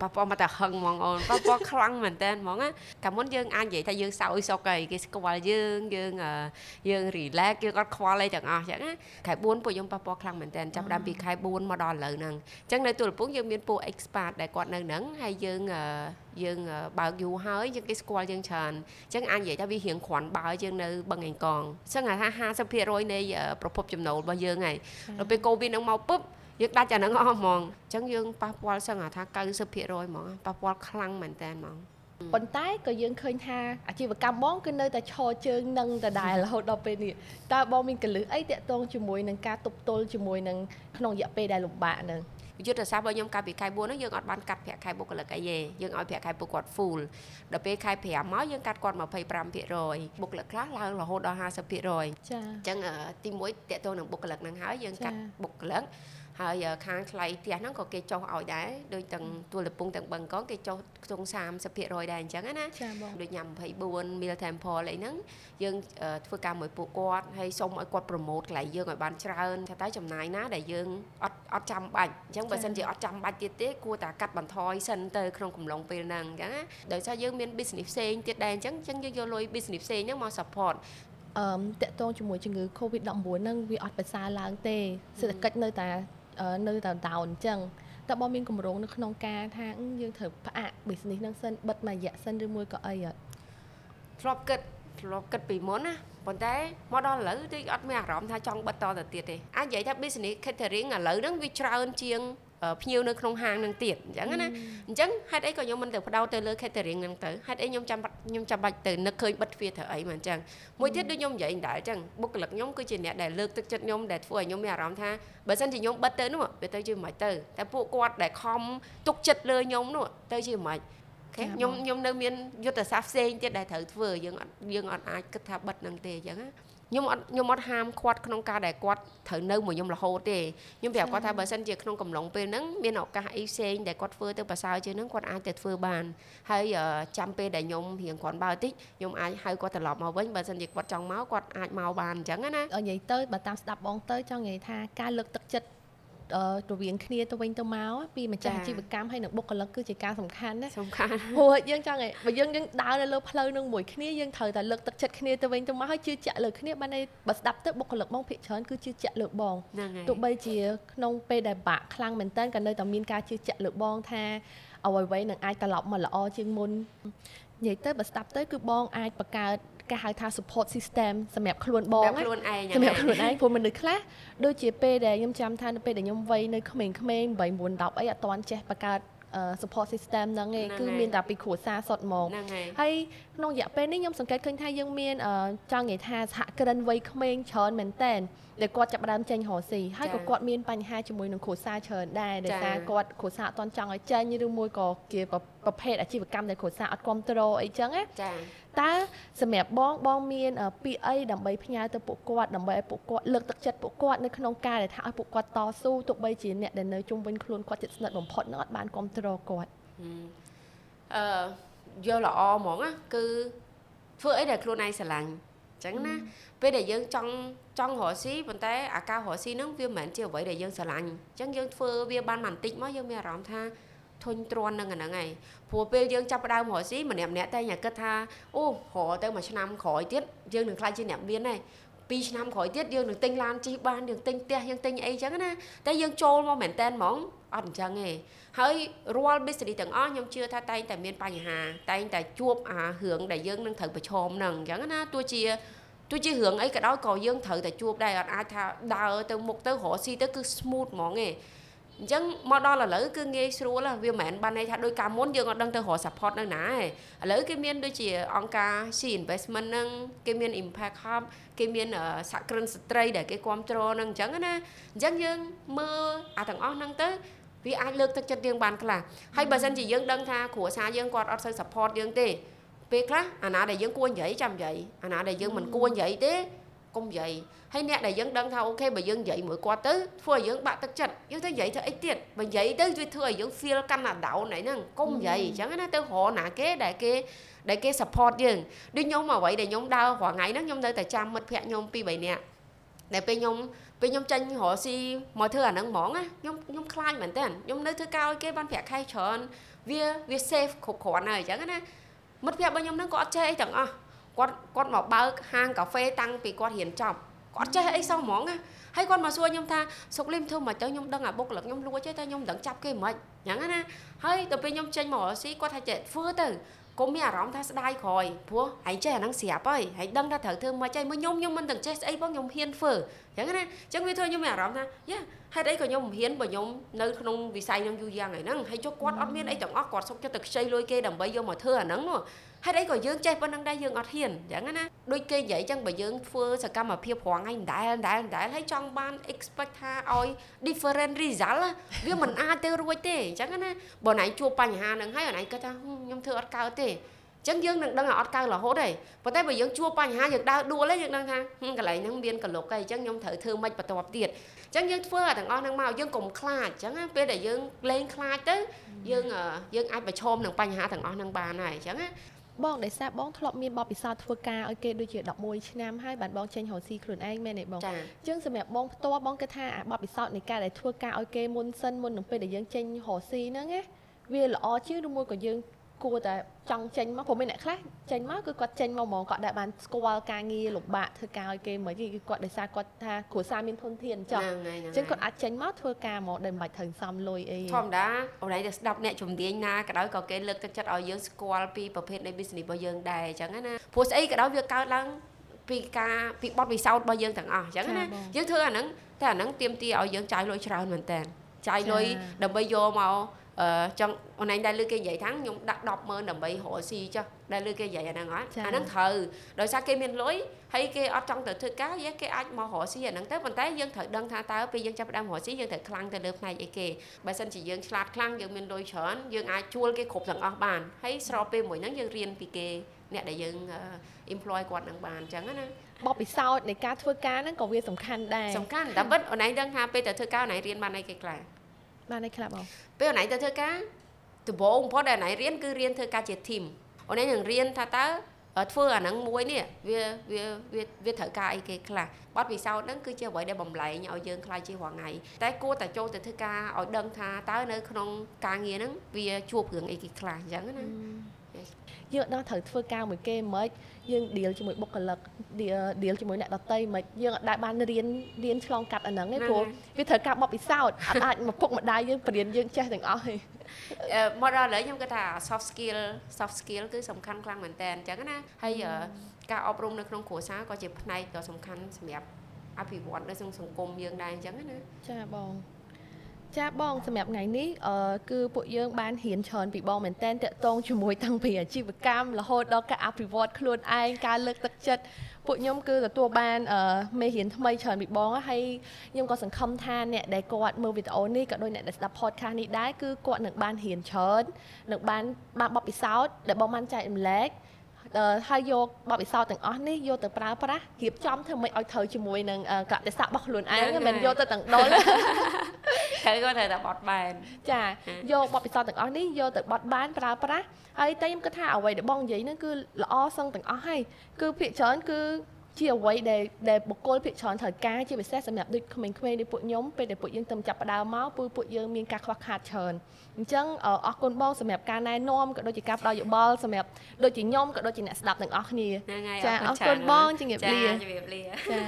ប៉ះពាល់មកតែហឹងហ្មងអូនប៉ះពាល់ខ្លាំងមែនតើហ្មងណាកាលមុនយើងអាចនិយាយថាយើងសោយសុកអីគេស្គាល់យើងយើងយើង relax យើងអត់ខ្វល់អីទាំងអស់ចឹងណាខែ4ពួកខ្ញុំប៉ះពាល់ខ្លាំងមែនតើចាប់ដើមពីខែ4មកដល់ឥឡូវហ្នឹងអញ្ចឹងនៅទូលពងយើងមានពួក expert ដែលគាត់នៅហ្នឹងហើយយើងយើងបើកយូរហើយយើងគេស្គាល់យើងច្រើនអញ្ចឹងអាចនិយាយថាវារៀងគ្រាន់បើយើងនៅបឹងឯងកងអញ្ចឹងថា50%នៃប្រភពចំណូលរបស់យើងហើយដល់ពេលកូវីដហ្នឹងមកពុប យើងដាច់អាហ្នឹងអស់ហ្មងអញ្ចឹងយើងប៉ះពាល់សឹងថា90%ហ្មងប៉ះពាល់ខ្លាំងមែនតើហ្មងប៉ុន្តែក៏យើងឃើញថាអាជីវកម្មបងគឺនៅតែឈរជើងនឹងដដែលរហូតដល់ពេលនេះតើបងមានកលឹះអីតាក់ទងជាមួយនឹងការទប់ទល់ជាមួយនឹងក្នុងរយៈពេលដែលលំបាកហ្នឹងយុទ្ធសាស្ត្ររបស់ខ្ញុំកាលពីខែ4ហ្នឹងយើងអត់បានកាត់ប្រាក់ខែបុគ្គលិកអីទេយើងឲ្យប្រាក់ខែពួកគាត់ full ដល់ពេលខែ5មកយើងកាត់គាត់25%បុគ្គលិកខ្លះឡើងរហូតដល់50%ចាអញ្ចឹងទី1តកតងនឹងបុគ្គលិកហ្នឹងហើយយើងកាត់បុគ្គលិក ហើយខាងថ្លៃផ្ទះហ្នឹងក៏គេចុះឲ្យដែរដូចទាំងទួលលពងទាំងបឹងកងគេចុះខ្ទង់30%ដែរអញ្ចឹងណាដូចញ៉ាំ24 meal temple អីហ្នឹងយើងធ្វើការមួយពួកគាត់ហើយសូមឲ្យគាត់ប្រម៉ូតកន្លែងយើងឲ្យបានច្រើនថាតើចំណាយណាដែលយើងអត់អត់ចាំបាច់អញ្ចឹងបើសិនជាអត់ចាំបាច់ទៀតទេគួរតែកាត់បន្ថយសិនទៅក្នុងកំឡុងពេលហ្នឹងអញ្ចឹងណាដោយសារយើងមាន business ផ្សេងទៀតដែរអញ្ចឹងអញ្ចឹងយើងយកលុយ business ផ្សេងហ្នឹងមក support អឺតកតងជាមួយជំងឺ Covid-19 ហ្នឹងវាអត់ប្រសើរឡើងទេសេដ្ឋកិច្ចនៅតែ នៅតែ down អញ្ចឹងតើបងមានកម្រងនៅក្នុងការថាយើងត្រូវផ្អាក business ហ្នឹងសិនបិទមួយរយៈសិនឬមួយក៏អីអត់ធ្លាប់គិតធ្លាប់គិតពីមុនណាប៉ុន្តែមកដល់ឥឡូវទីអត់មានអារម្មណ៍ថាចង់បិទតទៅទៀតទេអាចនិយាយថា business catering ឥឡូវហ្នឹងវាច្រើនជាង ភ្ញៀវនៅក្នុងហាងនឹងទៀតអញ្ចឹងណាអញ្ចឹងហេតុអីក៏ខ្ញុំមិនទៅបដោតទៅលើ catering ហ្នឹងទៅហេតុអីខ្ញុំចាំខ្ញុំចាំបាច់ទៅនឹកឃើញបិទទ្វារត្រូវអីមកអញ្ចឹងមួយទៀតដូចខ្ញុំនិយាយដែរអញ្ចឹងបុគ្គលិកខ្ញុំគឺជាអ្នកដែលលើកទឹកចិត្តខ្ញុំដែលធ្វើឲ្យខ្ញុំមានអារម្មណ៍ថាបើសិនជាខ្ញុំបិទទៅនោះវាទៅជាមិនទៅតែពួកគាត់ដែលខំទុកចិត្តលើខ្ញុំនោះទៅជាមិនខ្ញុំខ្ញុំនៅមានយុទ្ធសាស្ត្រផ្សេងទៀតដែលត្រូវធ្វើយើងអត់យើងអត់អាចគិតថាបិទនឹងទេអញ្ចឹងណា ខ្ញុំអត់ខ្ញុំអត់ហាមគាត់ក្នុងការដែលគាត់ត្រូវនៅមួយខ្ញុំរហូតទេខ្ញុំប្រាប់គាត់ថាបើសិនជាក្នុងកំឡុងពេលហ្នឹងមានឱកាសអីផ្សេងដែលគាត់ធ្វើទៅប្រសើរជាងហ្នឹងគាត់អាចទៅធ្វើបានហើយចាំពេលដែលខ្ញុំរៀងគ្រាន់បើតិចខ្ញុំអាចហៅគាត់ត្រឡប់មកវិញបើសិនជាគាត់ចង់មកគាត់អាចមកបានអញ្ចឹងណានិយាយទៅបើតាមស្ដាប់បងទៅចង់និយាយថាការលើកទឹកចិត្ត រវាងគ្នាទៅវិញទៅមកពីម្ចាស់អាជីវកម្មហើយនិងបុគ្គលិកគឺជាការសំខាន់ណាសំខាន់ព្រោះយើងចង់ឲ្យបើយើងយើងដើរនៅលើផ្លូវនឹងមួយគ្នាយើងត្រូវតែលើកទឹកចិត្តគ្នាទៅវិញទៅមកហើយជឿជាក់លើគ្នាបានន័យបើស្ដាប់ទៅបុគ្គលិកបងភាគច្រើនគឺជឿជាក់លើបងទោះបីជាក្នុងពេលដែលបាក់ខ្លាំងមែនតើក៏នៅតែមានការជឿជាក់លើបងថាអ្វីៗនឹងអាចត្រឡប់មកល្អជាងមុននិយាយទៅបើស្ដាប់ទៅគឺបងអាចបង្កើត គេហៅថា support system សម្រាប់ខ្លួនបងសម្រាប់ខ្លួនឯងសម្រាប់ខ្លួនឯងព្រោះមនុស្សខ្លះដូចជាពេលដែលខ្ញុំចាំថានៅពេលដែលខ្ញុំវ័យនៅក្មេងៗ8 9 10អីអត់ទាន់ចេះបង្កើត support system ហ្នឹងឯងគឺមានតែពីគ្រួសារសុទ្ធហ្មងហើយក្នុងរយៈពេលនេះខ្ញុំសង្កេតឃើញថាយើងមានចង់និយាយថាសហគ្រិនវ័យក្មេងច្រើនមែនតើដែលគាត់ចាប់ផ្ដើមចេញរកស៊ីហើយក៏គាត់មានបញ្ហាជាមួយនឹងគ្រួសារច្រើនដែរដោយសារគាត់គ្រួសារអត់តន់ចង់ឲ្យចេញឬមួយក៏ជាប្រភេទអាជីវកម្មដែលគ្រួសារអត់គ្រប់គ្រងអីចឹងណាចាតើសម្រាប់បងបងមានពីអីដើម្បីផ្ញើទៅពួកគាត់ដើម្បីឲ្យពួកគាត់លើកទឹកចិត្តពួកគាត់នៅក្នុងការដែលថាឲ្យពួកគាត់តស៊ូទោះបីជាអ្នកដែលនៅជុំវិញខ្លួនគាត់ជិតស្និទ្ធបំផុតនឹងអត់បានគ្រប់គ្រងគាត់អឺយកល្អហ្មងណាគឺធ្វើអីដែលខ្លួនឯងស្រឡាញ់អញ្ចឹងណាពេលដែលយើងចង់ចង់រកស៊ីប៉ុន្តែអាការរកស៊ីហ្នឹងវាមិនមែនជាអ្វីដែលយើងស្រឡាញ់អញ្ចឹងយើងធ្វើវាបានបន្តិចមកយើងមានអារម្មណ៍ថា ធុញទ្រាន់នឹងអាហ្នឹងឯងព្រោះពេលយើងចាប់ផ្ដើមរកស៊ីម្នាក់ម្នាក់តែញ៉ាគិតថាអូរកទៅមួយឆ្នាំក្រោយទៀតយើងនឹងខ្លាចជាអ្នកមានដែរ2ឆ្នាំក្រោយទៀតយើងនឹងទិញឡានជិះបានយើងទិញផ្ទះយើងទិញអីចឹងណាតែយើងចូលមកមែនតែនហ្មងអត់អញ្ចឹងទេហើយរាល់ business ទាំងអស់ខ្ញុំជឿថាតែងតែមានបញ្ហាតែងតែជួបអារឿងដែលយើងនឹងត្រូវប្រឈមនឹងអញ្ចឹងណាទោះជាទោះជារឿងអីក៏ដោយក៏យើងត្រូវតែជួបដែរអត់អាចថាដើរទៅមុខទៅរកស៊ីទៅគឺ smooth ហ្មងទេ អញ្ចឹងមកដល់ឥឡូវគឺងាយស្រួលវាមិនមែនបានន័យថាដោយកាលមុនយើងអត់ដឹងទៅរក support នៅណាទេឥឡូវគេមានដូចជាអង្គការ C investment ហ្នឹងគេមាន impact hub គេមានសហគ្រិនស្ត្រីដែលគេគ្រប់គ្រងហ្នឹងអញ្ចឹងណាអញ្ចឹងយើងមើលអាទាំងអស់ហ្នឹងទៅវាអាចលើកទឹកចិត្តយើងបានខ្លះហើយបើសិនជាយើងដឹងថាគ្រួសារយើងគាត់អត់សូវ support យើងទេពេលខ្លះអាណាដែលយើងគួរនិយាយចាំនិយាយអាណាដែលយើងមិនគួរនិយាយទេ កុំនិយាយហើយអ្នកដែលយើងដឹងថាអូខេបើយើងនិយាយមួយគាត់ទៅធ្វើឲ្យយើងបាក់ទឹកចិត្តយើងទៅនិយាយទៅអីទៀតបើនិយាយទៅជួយធ្វើឲ្យយើង feel កាន់តែ down ហ្នឹងកុំនិយាយអញ្ចឹងណាទៅរកណាគេដែលគេដែលគេ support យើងដូចខ្ញុំអ្វីដែលខ្ញុំដើររាល់ថ្ងៃហ្នឹងខ្ញុំនៅតែចាំមិត្តភ័ក្ដិខ្ញុំពីរបីនាក់ដែលពេលខ្ញុំពេលខ្ញុំចាញ់រកស៊ីមកធ្វើអាហ្នឹងហ្មងណាខ្ញុំខ្ញុំខ្លាចមែនតើខ្ញុំនៅធ្វើការឲ្យគេបានប្រាក់ខែច្រើនវាវា safe គ្រប់គ្រាន់ហើយអញ្ចឹងណាមិត្តភក្តិរបស់ខ្ញុំហ្នឹងក៏អត់ចេះអីទាំងអស់ គាត់គាត់មកបើកហាងកាហ្វេតាំងពីគាត់រៀនចប់គាត់ចេះអីសោះហ្មងណា ហើយគាត់មកសួរខ្ញុំថាសុកលឹមធ្វើមកទៅខ្ញុំដឹងអាបុគ្គលិកខ្ញុំលួចទេតែខ្ញុំមិនដឹងចាប់គេមិនអញ្ចឹងណាហើយដល់ពេលខ្ញុំចេញមករកស៊ីគាត់ថាចេះធ្វើទៅកុំមានអារម្មណ៍ថាស្ដាយក្រោយព្រោះឯងចេះអាហ្នឹងស្រាប់ហើយហើយដឹងថាត្រូវធ្វើមិនចេះមកខ្ញុំខ្ញុំមិនទាំងចេះស្អីផងខ្ញុំហ៊ានធ្វើអញ្ចឹងណាអញ្ចឹងវាធ្វើខ្ញុំមានអារម្មណ៍ថាយ៉ាហេតុអីក៏ខ្ញុំមិនហ៊ានបើខ្ញុំនៅក្នុងវិស័យហ្នឹងយូរយ៉ាងហ្នឹងហើយចុះគាត់អត់មានអីទាំងអស់គាត់សុខចិត្តទៅខ្ចីលុយគេដើម្បីយកមកធ្វើអាហ្នឹងហេតុអីក៏យើងចេះប៉ុណ្្នឹងដែរយើងអត់ហ៊ានអញ្ចឹងណាដូចគេនិយាយអញ្ចឹងបើយើងធ្វើសកម្មភាពរងឯងមិនដែលមិនដែលមិនដែលហើយចង់បាន expect ថាឲ្យ different result វាមិនអាចទៅរួចទេអញ្ចឹងណាបើណៃជួបបញ្ហាហ្នឹងហើយណៃគិតថាខ្ញុំធ្វើអត់កើតទេចឹងយើងនឹងដឹងថាអត់កើរហូតទេប៉ុន្តែបើយើងជួបបញ្ហាយើងដើរដួលទេយើងដឹងថាកន្លែងហ្នឹងមានកលុកហើយអញ្ចឹងខ្ញុំត្រូវធ្វើមិនបន្ទាប់ទៀតអញ្ចឹងយើងធ្វើទាំងអស់ហ្នឹងមកយើងកុំខ្លាចអញ្ចឹងពេលដែលយើងលេងខ្លាចទៅយើងយើងអាចប្រឈមនឹងបញ្ហាទាំងអស់ហ្នឹងបានហើយអញ្ចឹងណា បងដោយសារបងធ្លាប់មានបទពិសោធន៍ធ្វើការឲ្យគេដូចជា11ឆ្នាំហើយបានបងចេញរកស៊ីខ្លួនឯងមែនទេបងអញ្ចឹងសម្រាប់បងផ្ទាល់បងគិតថាអាបទពិសោធន៍នៃការដែលធ្វើការឲ្យគេមុនសិនមុននឹងពេលដែលយើងចេញរកស៊ីហ្នឹងណាវាល្អជាងឬមួយក៏យើង គួរតែចង់ចេញមកព្រោះមានអ្នកខ្លះចេញមកគឺគាត់ចេញមកហ្មងគាត់ដែលបានស្គាល់ការងារលំបាកធ្វើការឲ្យគេមិនគឺគាត់ដោយសារគាត់ថាគ្រួសារមានធនធានចុះអញ្ចឹងគាត់អាចចេញមកធ្វើការមកដែលមិនបាច់ត្រូវសំលុយអីធម្មតាអូនឯងទៅស្ដាប់អ្នកជំនាញណាក៏ដោយក៏គេលើកទឹកចិត្តឲ្យយើងស្គាល់ពីប្រភេទនៃ business របស់យើងដែរអញ្ចឹងណាព្រោះស្អីក៏ដោយវាកើតឡើងពីការពីបទពិសោធន៍របស់យើងទាំងអស់អញ្ចឹងណាយើងធ្វើអាហ្នឹងតែអាហ្នឹងទៀមទីឲ្យយើងចាយលុយច្រើនមែនតើចាយលុយដើម្បីយកមកអឺ ចង់អូនឯងដែលលើគេនិយាយថាខ្ញុំដាក់100000ដើម្បីរកស៊ីចុះដែលលើគេនិយាយអាហ្នឹងអត់អាហ្នឹងត្រូវដោយសារគេមានលុយហើយគេអត់ចង់ទៅធ្វើការយេគេអាចមករកស៊ីអាហ្នឹងទៅប៉ុន្តែយើងត្រូវដឹងថាតើពេលយើងចាប់ផ្ដើមរកស៊ីយើងត្រូវខ្លាំងទៅលើផ្នែកអីគេបើសិនជាយើងឆ្លាតខ្លាំងយើងមានលុយច្រើនយើងអាចជួលគេគ្រប់ទាំងអស់បានហើយស្របពេលមួយហ្នឹងយើងរៀនពីគេអ្នកដែលយើង employ គាត់នឹងបានអញ្ចឹងណាបបពិសោធន៍នៃការធ្វើការហ្នឹងក៏វាសំខាន់ដែរសំខាន់តែបិទអូនឯងដឹងថាពេលទៅធ្វើការអូនឯងរៀនបានអីគេខ្លះ បានអីខ្លះបងពេលអូនឯងទៅធ្វើការដំបូងបំផុតដែលអូនឯងរៀនគឺរៀនធ្វើការជា team អូនឯងនឹងរៀនថាតើធ្វើអាហ្នឹងមួយនេះវាវាវាវាត្រូវការអីគេខ្លះបទពិសោធន៍ហ្នឹងគឺជាអ្វីដែលបំលែងឲ្យយើងខ្លាចជារាល់ថ្ងៃតែគួរតែចូលទៅធ្វើការឲ្យដឹងថាតើនៅក្នុងការងារហ្នឹងវាជួបរឿងអីគេខ្លះអញ្ចឹងណា យើងដល់ត្រូវធ្វើការមួយគេមិនយើង deal ជាមួយបុគ្គលិក deal ជាមួយអ្នកដតីមិនយើងអាចបានរៀនរៀនឆ្លងកាត់អាហ្នឹងឯងព្រោះវាត្រូវការបបពិសោធន៍អាចអាចមកពុកម្ដាយយើងបរៀនយើងចេះទាំងអស់ឯងមកដល់ឥឡូវខ្ញុំគិតថា soft skill soft skill គឺសំខាន់ខ្លាំងមែនតើអញ្ចឹងណាហើយការអប់រំនៅក្នុងគ្រួសារក៏ជាផ្នែកដ៏សំខាន់សម្រាប់អភិវឌ្ឍនៅក្នុងសង្គមយើងដែរអញ្ចឹងណាចាបង ចាបងសម្រាប់ថ្ងៃនេះអឺគឺពួកយើងបានរៀនច្រើនពីបងមែនតែនតកតងជាមួយតាំងពីអាជីវកម្មរហូតដល់ការអភិវឌ្ឍខ្លួនឯងការលើកទឹកចិត្តពួកខ្ញុំគឺទទួលបានអឺមេរៀនថ្មីច្រើនពីបងហើយខ្ញុំក៏សង្ឃឹមថាអ្នកដែលគាត់មើលវីដេអូនេះក៏ដូចអ្នកដែលស្ដាប់ podcast នេះដែរគឺគាត់នឹងបានរៀនច្រើននឹងបានបានបបពិសោធន៍ដែលបងបានចែករំលែកហើយយកបបិសោតទាំងអស់នេះយកទៅប្រើប្រាស់រៀបចំធ្វើម៉េចឲ្យត្រូវជាមួយនឹងកតិស័ករបស់ខ្លួនឯងមិនយកទៅទាំងដុល ត្រូវក៏ត្រូវតែបត់បែនចាយកបបិសោតទាំងអស់នេះយកទៅបត់បែនប្រើប្រាស់ហើយតែខ្ញុំគិតថាអ្វីដែលបងនិយាយហ្នឹងគឺល្អសឹងទាំងអស់ហើយគឺភាគច្រើនគឺជាអ្វីដែលដែលបុគ្គលភាគច្រើនត្រូវការជាពិសេសសម្រាប់ដូចក្មេងៗដូចពួកខ្ញុំពេលដែលពួកយើងទៅចាប់ផ្ដើមមកពួកពួកយើងមានការខ្វះខាតច្រើនអញ្ចឹងអរគុណបងសម្រាប់ការណែនាំក៏ដូចជាការផ្ដល់យោបល់សម្រាប់ដូចជាខ្ញុំក៏ដូចជាអ្នកស្ដាប់ទាំងអស់គ្នាចាអរគុណបងជំរាបលាជំរាបលាចា